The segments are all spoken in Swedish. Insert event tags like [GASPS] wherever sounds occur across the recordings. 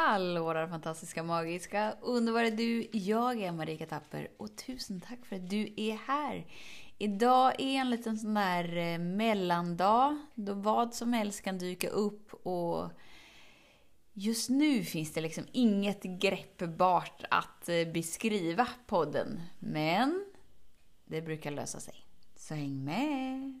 Hallå där fantastiska, magiska, underbara du. Jag är Marika Tapper och tusen tack för att du är här. Idag är en liten sån där eh, mellandag då vad som helst kan dyka upp och just nu finns det liksom inget greppbart att eh, beskriva podden. Men det brukar lösa sig. Så häng med!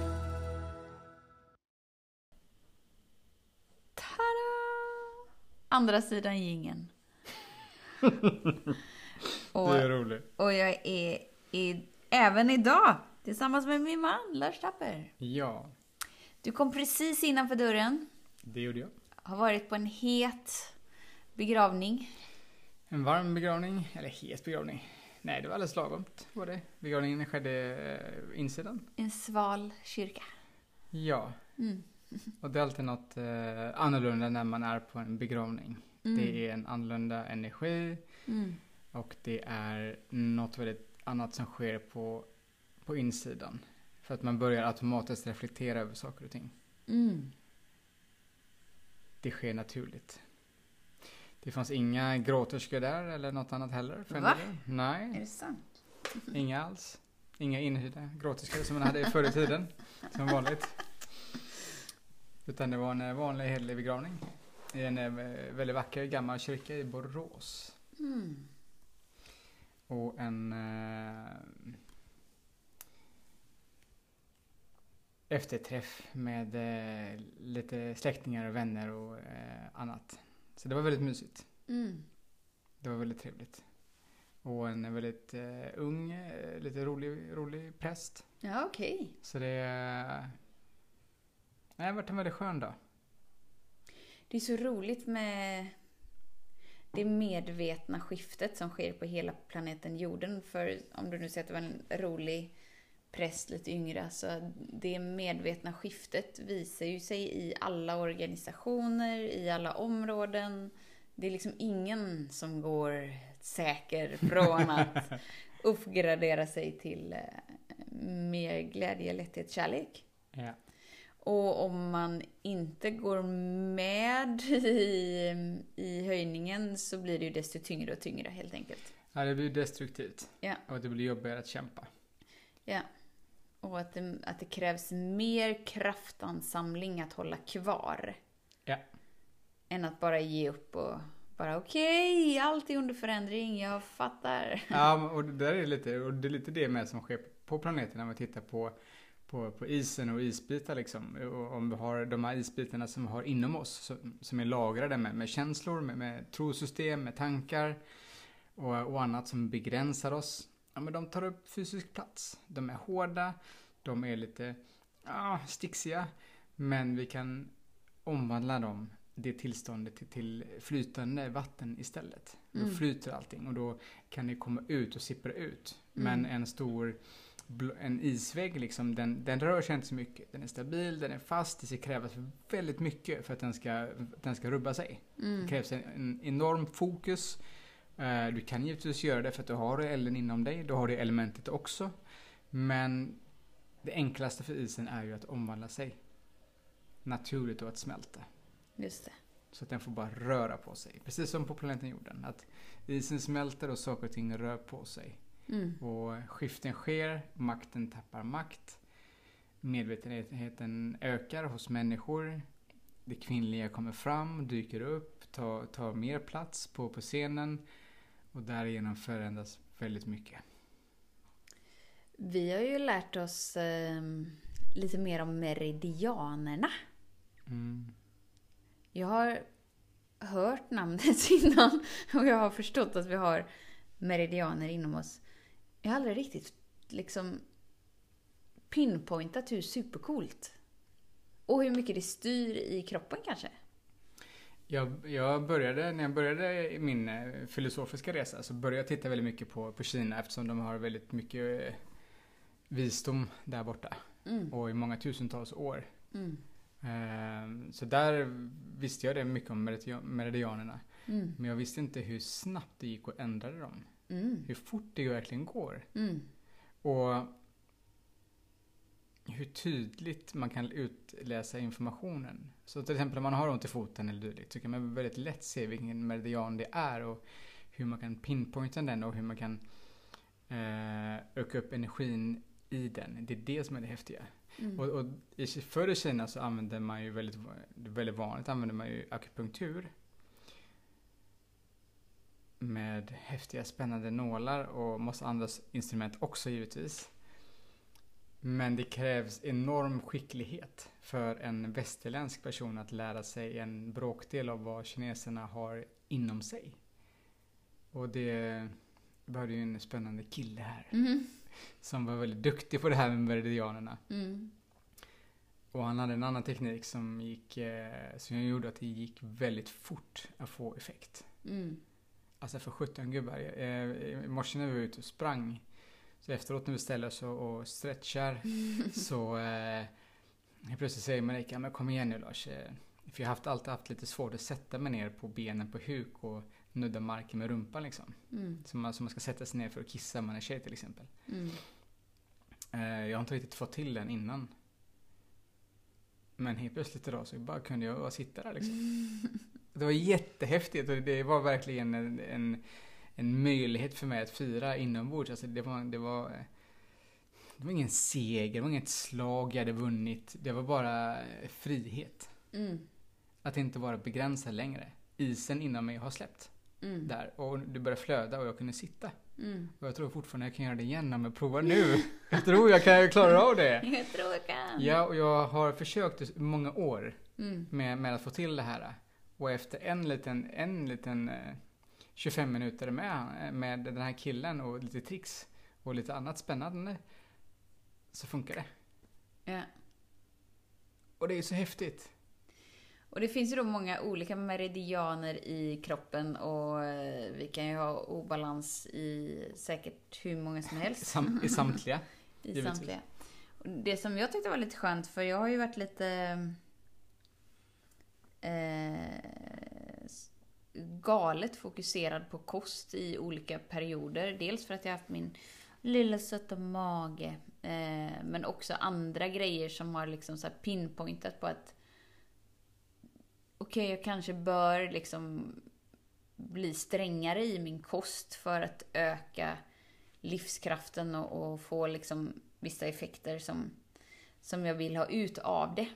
Andra sidan gingen. och, [LAUGHS] det är roligt. Och jag är i, även idag tillsammans med min man Lars Tapper. Ja. Du kom precis innanför dörren. Det gjorde jag. Har varit på en het begravning. En varm begravning, eller het begravning. Nej, det var alldeles lagom var det. Begravningen skedde eh, insidan. En sval kyrka. Ja. Mm. Och det är alltid något eh, annorlunda när man är på en begravning. Mm. Det är en annorlunda energi mm. och det är något väldigt annat som sker på, på insidan. För att man börjar automatiskt reflektera över saker och ting. Mm. Det sker naturligt. Det fanns inga gråterskor där eller något annat heller. Va? Nej. Är det sant? Inga alls. Inga inhyrda gråterskor som man hade förr i tiden. Som vanligt. Utan det var en vanlig hederlig begravning. I en eh, väldigt vacker gammal kyrka i Borås. Mm. Och en eh, efterträff med eh, lite släktingar och vänner och eh, annat. Så det var väldigt mysigt. Mm. Det var väldigt trevligt. Och en väldigt eh, ung, eh, lite rolig, rolig präst. Ja, okej. Okay. Så det det har varit en väldigt skön dag. Det är så roligt med det medvetna skiftet som sker på hela planeten jorden. För om du nu säger att det var en rolig präst, lite yngre, så det medvetna skiftet visar ju sig i alla organisationer, i alla områden. Det är liksom ingen som går säker från att [LAUGHS] uppgradera sig till eh, mer glädje, lätthet, kärlek. Ja. Och om man inte går med [LAUGHS] i, i höjningen så blir det ju desto tyngre och tyngre helt enkelt. Ja, det blir destruktivt. Ja. Och det blir jobbigare att kämpa. Ja. Och att det, att det krävs mer kraftansamling att hålla kvar. Ja. Än att bara ge upp och bara okej, okay, allt är under förändring, jag fattar. Ja, och det där är lite, och det är lite det med som sker på planeten när man tittar på på, på isen och isbitar liksom. Och om vi har de här isbitarna som vi har inom oss, som, som är lagrade med, med känslor, med, med trosystem, med tankar och, och annat som begränsar oss. Ja, men de tar upp fysisk plats. De är hårda, de är lite ah, sticksiga, men vi kan omvandla dem det tillståndet till, till flytande vatten istället. Mm. Då flyter allting och då kan det komma ut och sippra ut. Mm. Men en stor en isvägg liksom, den, den rör sig inte så mycket. Den är stabil, den är fast, det ska krävas väldigt mycket för att den ska, den ska rubba sig. Mm. Det krävs en, en enorm fokus. Uh, du kan givetvis göra det för att du har elden inom dig, du har det elementet också. Men det enklaste för isen är ju att omvandla sig naturligt och att smälta. Just det. Så att den får bara röra på sig. Precis som på planeten jorden. Att isen smälter och saker och ting rör på sig. Mm. Och skiften sker, makten tappar makt. Medvetenheten ökar hos människor. Det kvinnliga kommer fram, dyker upp, tar, tar mer plats på, på scenen. Och därigenom förändras väldigt mycket. Vi har ju lärt oss eh, lite mer om meridianerna. Mm. Jag har hört namnet [LAUGHS] innan och jag har förstått att vi har meridianer inom oss. Jag har aldrig riktigt liksom pinpointat hur supercoolt och hur mycket det styr i kroppen kanske. Jag, jag började, när jag började min eh, filosofiska resa så började jag titta väldigt mycket på, på Kina eftersom de har väldigt mycket eh, visdom där borta. Mm. Och i många tusentals år. Mm. Ehm, Så där visste jag det mycket om meridia- meridianerna. Mm. Men jag visste inte hur snabbt det gick att ändra dem. Mm. Hur fort det verkligen går. Mm. Och hur tydligt man kan utläsa informationen. Så till exempel om man har ont i foten eller dylikt så kan man väldigt lätt se vilken meridian det är och hur man kan pinpointa den och hur man kan eh, öka upp energin i den. Det är det som är det häftiga. Mm. Och, och i, förr i Kina så använde man ju väldigt, väldigt vanligt använde man ju akupunktur. Med häftiga spännande nålar och massa andra instrument också givetvis. Men det krävs enorm skicklighet för en västerländsk person att lära sig en bråkdel av vad kineserna har inom sig. Och det hade ju en spännande kille här Mm. som var väldigt duktig på det här med meridianerna. Mm. Och han hade en annan teknik som gick, eh, som gjorde att det gick väldigt fort att få effekt. Mm. Alltså för 17 gubbar. Eh, I morse när vi var ute och sprang, så efteråt när vi ställer oss och, och stretchar, [LAUGHS] så eh, plötsligt säger Marika, men kom igen nu Lars. Eh, för jag har haft, alltid haft lite svårt att sätta mig ner på benen på huk och nudda marken med rumpan liksom. Mm. Som man, som man ska sätta sig ner för att kissa om man är tjej till exempel. Mm. Eh, jag har inte riktigt fått till den innan. Men helt plötsligt idag så bara kunde jag bara sitta där liksom. [LAUGHS] Det var jättehäftigt och det var verkligen en, en, en möjlighet för mig att fira inombords. Alltså det var, det var, det var ingen seger, det var inget slag jag hade vunnit. Det var bara frihet. Mm. Att inte vara begränsad längre. Isen inom mig har släppt Mm. där och det började flöda och jag kunde sitta. Mm. Och jag tror fortfarande jag kan göra det igen om jag provar nu. [LAUGHS] Jag tror jag kan klara av det. [LAUGHS] Jag tror jag kan. Ja, och jag har försökt i många år Mm. med, med att få till det här. Och efter en liten, en liten eh, 25 minuter med, med den här killen och lite tricks och lite annat spännande så funkar det. Ja. Och det är så häftigt. Och det finns ju då många olika meridianer i kroppen och eh, vi kan ju ha obalans i säkert hur många som helst. sam, i samtliga. [LAUGHS] I Givetvis. samtliga. Det som jag tyckte var lite skönt, för jag har ju varit lite eh, s- galet fokuserad på kost i olika perioder. Dels för att jag haft min lilla söta mage, eh, men också andra grejer som har liksom så pinpointat på att okej, jag kanske bör liksom bli strängare i min kost för att öka livskraften och, och få liksom vissa effekter som, som jag vill ha ut av det.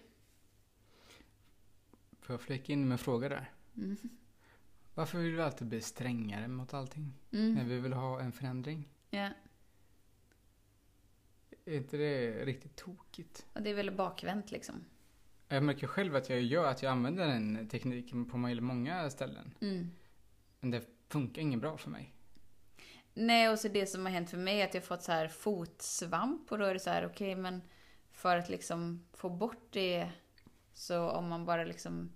Får jag flika in med en fråga där? Mm. Varför vill du alltid bli strängare mot allting? När Mm. vi vill ha en förändring? Ja. Är inte det riktigt tokigt? Och det är väl bakvänt liksom. Jag märker själv att jag gör att jag använder den tekniken på många ställen. Mm. Men det funkar inget bra för mig. Nej, och så det som har hänt för mig är att jag har fått så här fotsvamp och då är det så här, okej, men för att liksom få bort det så om man bara liksom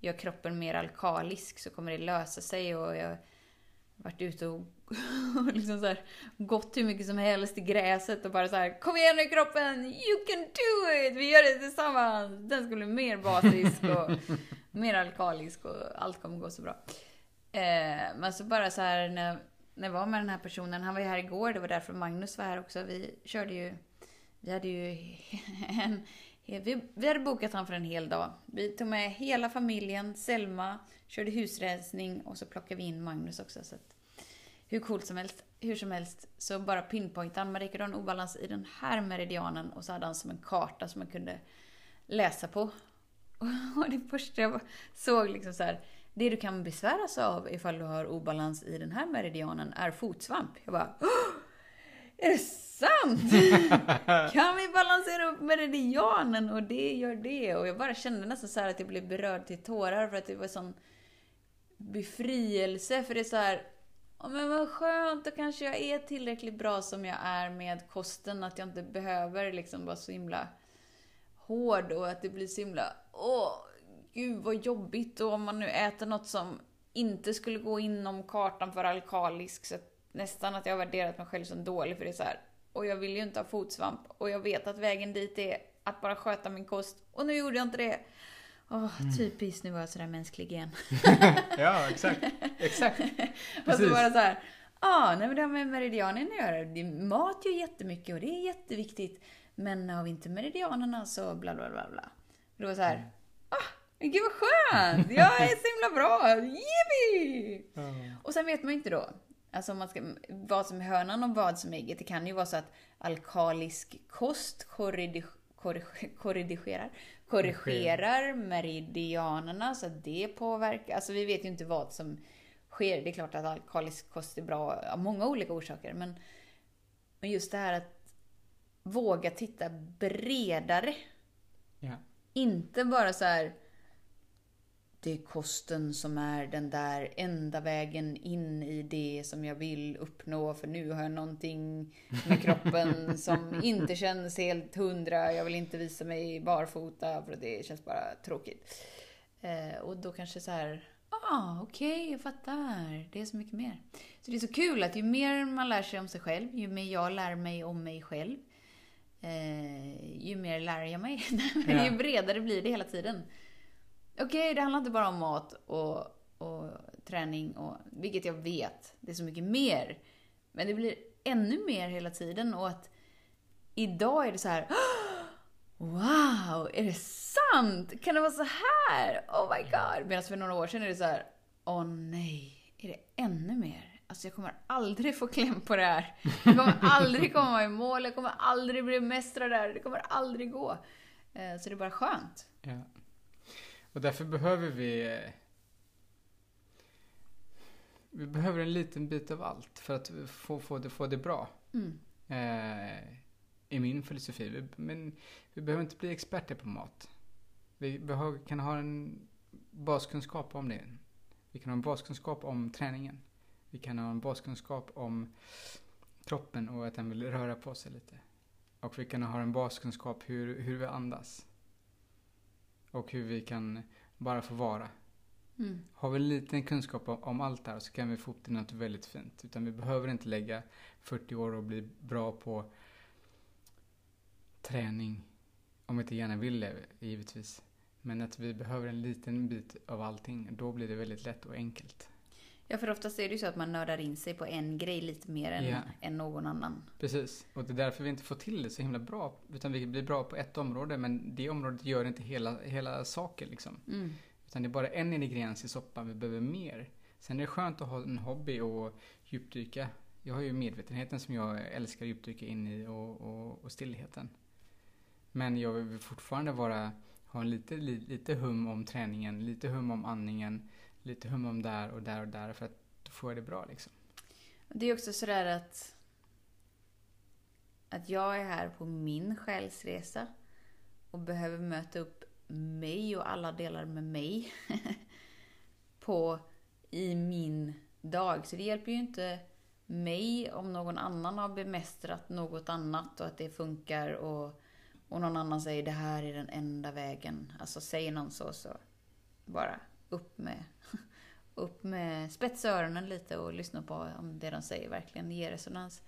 gör kroppen mer alkalisk så kommer det lösa sig och jag har varit ute [LAUGHS] och liksom så här, gått hur mycket som helst i gräset och bara så här, kom igen nu kroppen, you can do it, vi gör det tillsammans. Den ska bli mer basisk och [LAUGHS] mer alkalisk och allt kommer gå så bra. Eh, men så bara så här när, när jag var med den här personen, han var ju här igår, det var därför Magnus var här också. Vi körde ju, vi hade ju [LAUGHS] en, Eh, vi, vi hade bokat han för en hel dag. Vi tog med hela familjen, Selma, körde husrensning och så plockade vi in Magnus också. Så att, hur coolt som helst, hur som helst, så bara pinpointade han, Marika du har en obalans i den här meridianen och så hade han som en karta som man kunde läsa på. [LAUGHS] Och det första jag såg liksom så här, det du kan besväras av ifall du har obalans i den här meridianen är fotsvamp. Jag bara, "Åh! Är det sant? [LAUGHS] kan vi balansera upp meridianen och det gör det? Och jag bara kände nästan så här att jag blev berörd till tårar för att det var sån befrielse. För det är så här, ja men vad skönt, då kanske jag är tillräckligt bra som jag är med kosten. Att jag inte behöver liksom vara så himla hård och att det blir så himla, åh, gud vad jobbigt. Och om man nu äter något som inte skulle gå inom kartan för alkalisk, så att nästan att jag har värderat mig själv som dålig för det är så här. Och jag vill ju inte ha fotsvamp. Och jag vet att vägen dit är att bara sköta min kost. Och nu gjorde jag inte det. Åh, Mm. typiskt, nu var jag sådär mänsklig igen. [LAUGHS] ja, exakt. Exakt. [LAUGHS] Och så bara så här, ah, nej men det har med meridianen att göra. Det, mat gör jättemycket och det är jätteviktigt. Men har vi inte meridianerna så bla bla bla bla. Det var så Mm. här, ah, men gud vad skönt! Jag är så himla bra! Yippee! Och sen vet man ju inte då, alltså man ska, vad som är hönan och vad som är ägget. Det kan ju vara så att alkalisk kost korridi, korrig, korrigerar, korrigerar meridianerna så att det påverkar. Alltså vi vet ju inte vad som sker. Det är klart att alkalisk kost är bra av många olika orsaker. Men, men just det här att våga titta bredare. Ja. Inte bara så här. Det är kosten som är den där enda vägen in i det som jag vill uppnå. För nu har jag någonting med kroppen [LAUGHS] som inte känns helt hundra. Jag vill inte visa mig barfota för det känns bara tråkigt. Eh, och då kanske så här. Ah, okej, jag fattar. Det är så mycket mer. Så det är så kul att ju mer man lär sig om sig själv, ju mer jag lär mig om mig själv, eh, ju mer lär jag mig. [LAUGHS] Ju bredare blir det hela tiden. Okej, det handlar inte bara om mat och, och träning, och, vilket jag vet. Det är så mycket mer. Men det blir ännu mer hela tiden och att idag är det så här [GASPS] Wow, är det sant? Kan det vara så här? Oh my god. Medan för några år sedan är det så här Åh nej, är det ännu mer? Alltså jag kommer aldrig få kläm på det här. Jag kommer aldrig komma i mål, jag kommer aldrig bli mästare där, det kommer aldrig gå. Eh, så det är bara skönt. Ja. Och därför behöver vi... Vi behöver en liten bit av allt för att få, få, det, få det bra. Mm. Eh, I min filosofi. Vi, men vi behöver inte bli experter på mat. Vi behöver, kan ha en baskunskap om det. Vi kan ha en baskunskap om träningen. Vi kan ha en baskunskap om kroppen och att den vill röra på sig lite. Och vi kan ha en baskunskap hur, hur vi andas. Och hur vi kan bara få vara. Mm. Har vi en liten kunskap om, allt det här så kan vi få upp till något väldigt fint. Utan vi behöver inte lägga 40 år och bli bra på träning. Om vi inte gärna vill det, givetvis. Men att vi behöver en liten bit av allting. Då blir det väldigt lätt och enkelt. Ja, för oftast är det ju så att man nördar in sig på en grej lite mer än, Ja. än någon annan. Precis. Och det är därför vi inte får till det så himla bra. Utan vi blir bra på ett område, men det området gör inte hela, hela saken liksom. Mm. Utan det är bara en ingrediens i soppan, vi behöver mer. Sen är det skönt att ha en hobby och djupdyka. Jag har ju medvetenheten som jag älskar att djupdyka in i och, och, och stillheten. Men jag vill fortfarande vara, ha en lite, li, lite hum om träningen, lite hum om andningen, lite hum om där och där och där för att då får jag det bra liksom. Det är också sådär att att jag är här på min själsresa och behöver möta upp mig och alla delar med mig [LAUGHS] på i min dag. Så det hjälper ju inte mig om någon annan har bemästrat något annat och att det funkar och, och någon annan säger det här är den enda vägen. Alltså säger någon så så bara upp med [LAUGHS] upp med spetsa öronen lite och lyssna på om det de säger verkligen ger resonans.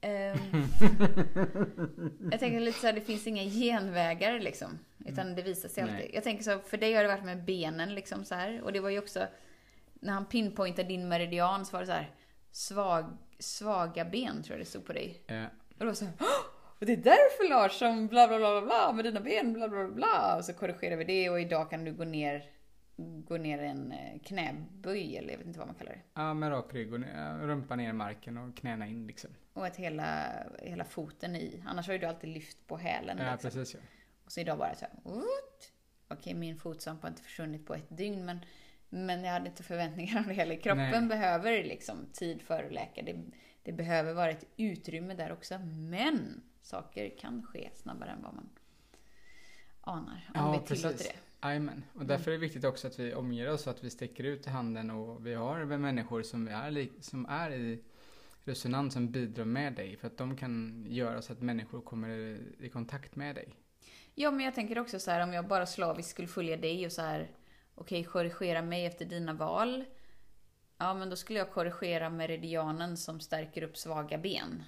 Ehm, [LAUGHS] jag tänker lite så här, det finns inga genvägar liksom. Utan det visar sig alltid. Nej. Jag tänker så, för dig har det varit med benen liksom så här. Och det var ju också, när han pinpointade din meridian så var det så här, svag, svaga ben tror jag det stod på dig. Eh, Och det var så här, "Åh! och det är därför Lars som bla bla bla bla med dina ben bla bla bla. Och så korrigerar vi det och idag kan du gå ner, gå ner en eh, knäböj eller jag vet inte vad man kallar det. ja, med rak rygg och ner- rumpa ner i marken och knäna in liksom. Och att hela, hela foten i. Annars har ju du alltid lyft på hälen. Ja, liksom. precis ja. Och så idag bara så här! Okej, min fotsvamp har inte försvunnit på ett dygn men, men jag hade inte förväntningar om det heller. Kroppen Nej. behöver liksom tid för att läka. Det, det behöver vara ett utrymme där också. Men saker kan ske snabbare än vad man anar. Om Ja, vi tillåter precis. det. Jajamän. Och därför är det viktigt också att vi omger oss så att vi sträcker ut handen och vi har människor som är, som är i resonans som bidrar med dig. För att de kan göra så att människor kommer i kontakt med dig. Ja, men jag tänker också så här om jag bara slaviskt skulle följa dig och så här, okej, korrigera mig efter dina val. Ja, men då skulle jag korrigera meridianen som stärker upp svaga ben.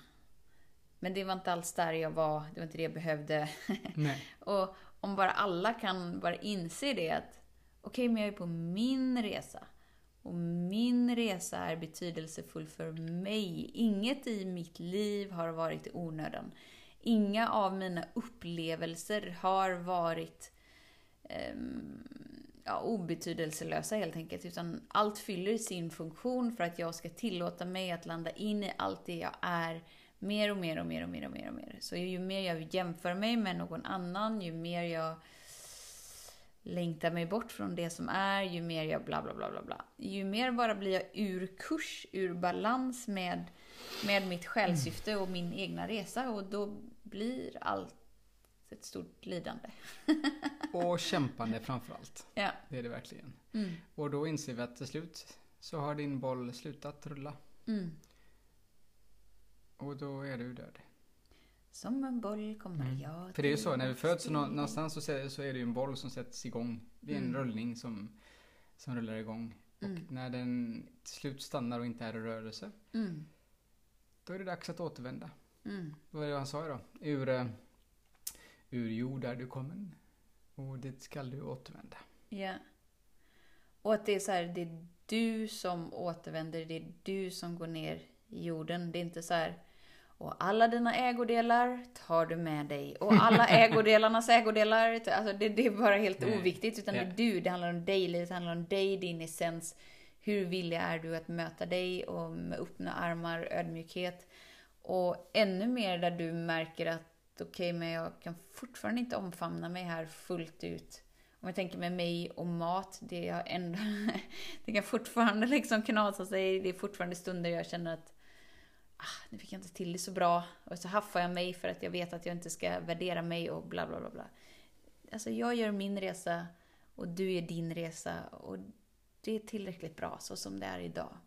Men det var inte alls där jag var, det var inte det jag behövde. Nej. [LAUGHS] och om bara alla kan bara inse det att okej, men jag är på min resa. Och min resa är betydelsefull för mig. Inget i mitt liv har varit i onödan. Inga av mina upplevelser har varit eh, ja, obetydelselösa helt enkelt. Utan allt fyller sin funktion för att jag ska tillåta mig att landa in i allt det jag är. Mer och mer och mer och mer och mer och mer. Så ju mer jag jämför mig med någon annan, ju mer jag längtar mig bort från det som är, ju mer jag bla bla bla bla bla. Ju mer bara blir jag ur kurs, ur balans med, med mitt själssyfte och min egna resa och då blir allt ett stort lidande. [LAUGHS] och kämpande framförallt. Ja. Det är det verkligen. Mm. Och då inser vi att till slut så har din boll slutat rulla. Mm. Och då är du död. Som en boll kommer Mm. jag För det är ju så, när vi föds någonstans så, så är det ju en boll som sätts igång. Det är en Mm. rullning som, som rullar igång. Mm. Och när den till slut stannar och inte är i rörelse, Mm. då är det dags att återvända. Mm. Vad är det han sa då? Ur, eh, ur jord är du kommen och dit skall du återvända. Ja. Och att det är så här, det är du som återvänder, det är du som går ner jorden. Det är inte så här, och alla dina ägodelar tar du med dig. Och alla [LAUGHS] ägodelarnas ägodelar, alltså det, det är bara helt Nej. oviktigt. Utan det Ja. är du, det handlar om dig, livet handlar om dig, din essens. Hur villig är du att möta dig och med öppna armar, ödmjukhet. Och ännu mer där du märker att okej, men jag kan fortfarande inte omfamna mig här fullt ut. Om jag tänker med mig och mat, det, jag ändå, [LAUGHS] det kan fortfarande liksom knasa sig. Det är fortfarande stunder jag känner att ah, nu fick jag inte till det så bra. Och så haffar jag mig för att jag vet att jag inte ska värdera mig och bla bla bla. bla. Alltså jag gör min resa och du gör din resa. Och det är tillräckligt bra så som det är idag.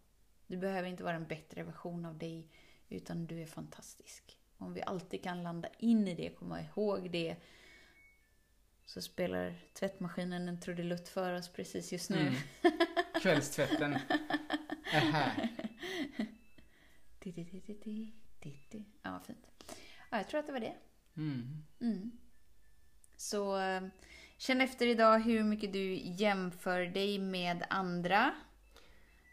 Du behöver inte vara en bättre version av dig, utan du är fantastisk. Om vi alltid kan landa in i det, komma ihåg det, så spelar tvättmaskinen en trudelutt för oss precis just nu. Mm. Kvällstvätten är här. [LAUGHS] Ja, fint. Ja, jag tror att det var det. Mm. Mm. Så eh, känn efter idag hur mycket du jämför dig med andra.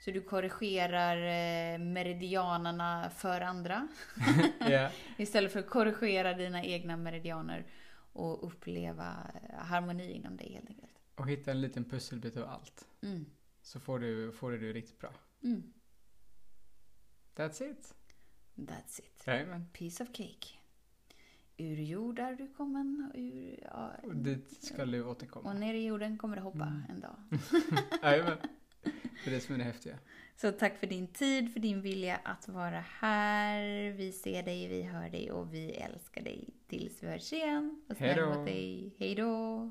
Så du korrigerar eh, meridianerna för andra. [LAUGHS] Ja. [LAUGHS] Istället för att korrigera dina egna meridianer och uppleva eh, harmoni inom dig helt enkelt. Och hitta en liten pusselbit av allt. Mm. Så får du, får du det riktigt bra. Mm. That's it. That's it. Jajamän. Piece of cake. Ur jord är du kommen och ur... Ja, Och dit ska du och återkomma. ner i jorden kommer du hoppa Mm. en dag. [LAUGHS] Jajamän. Det är det som är det häftiga. Så tack för din tid, för din vilja att vara här. Vi ser dig, vi hör dig och vi älskar dig. Tills vi hörs igen. Hej då!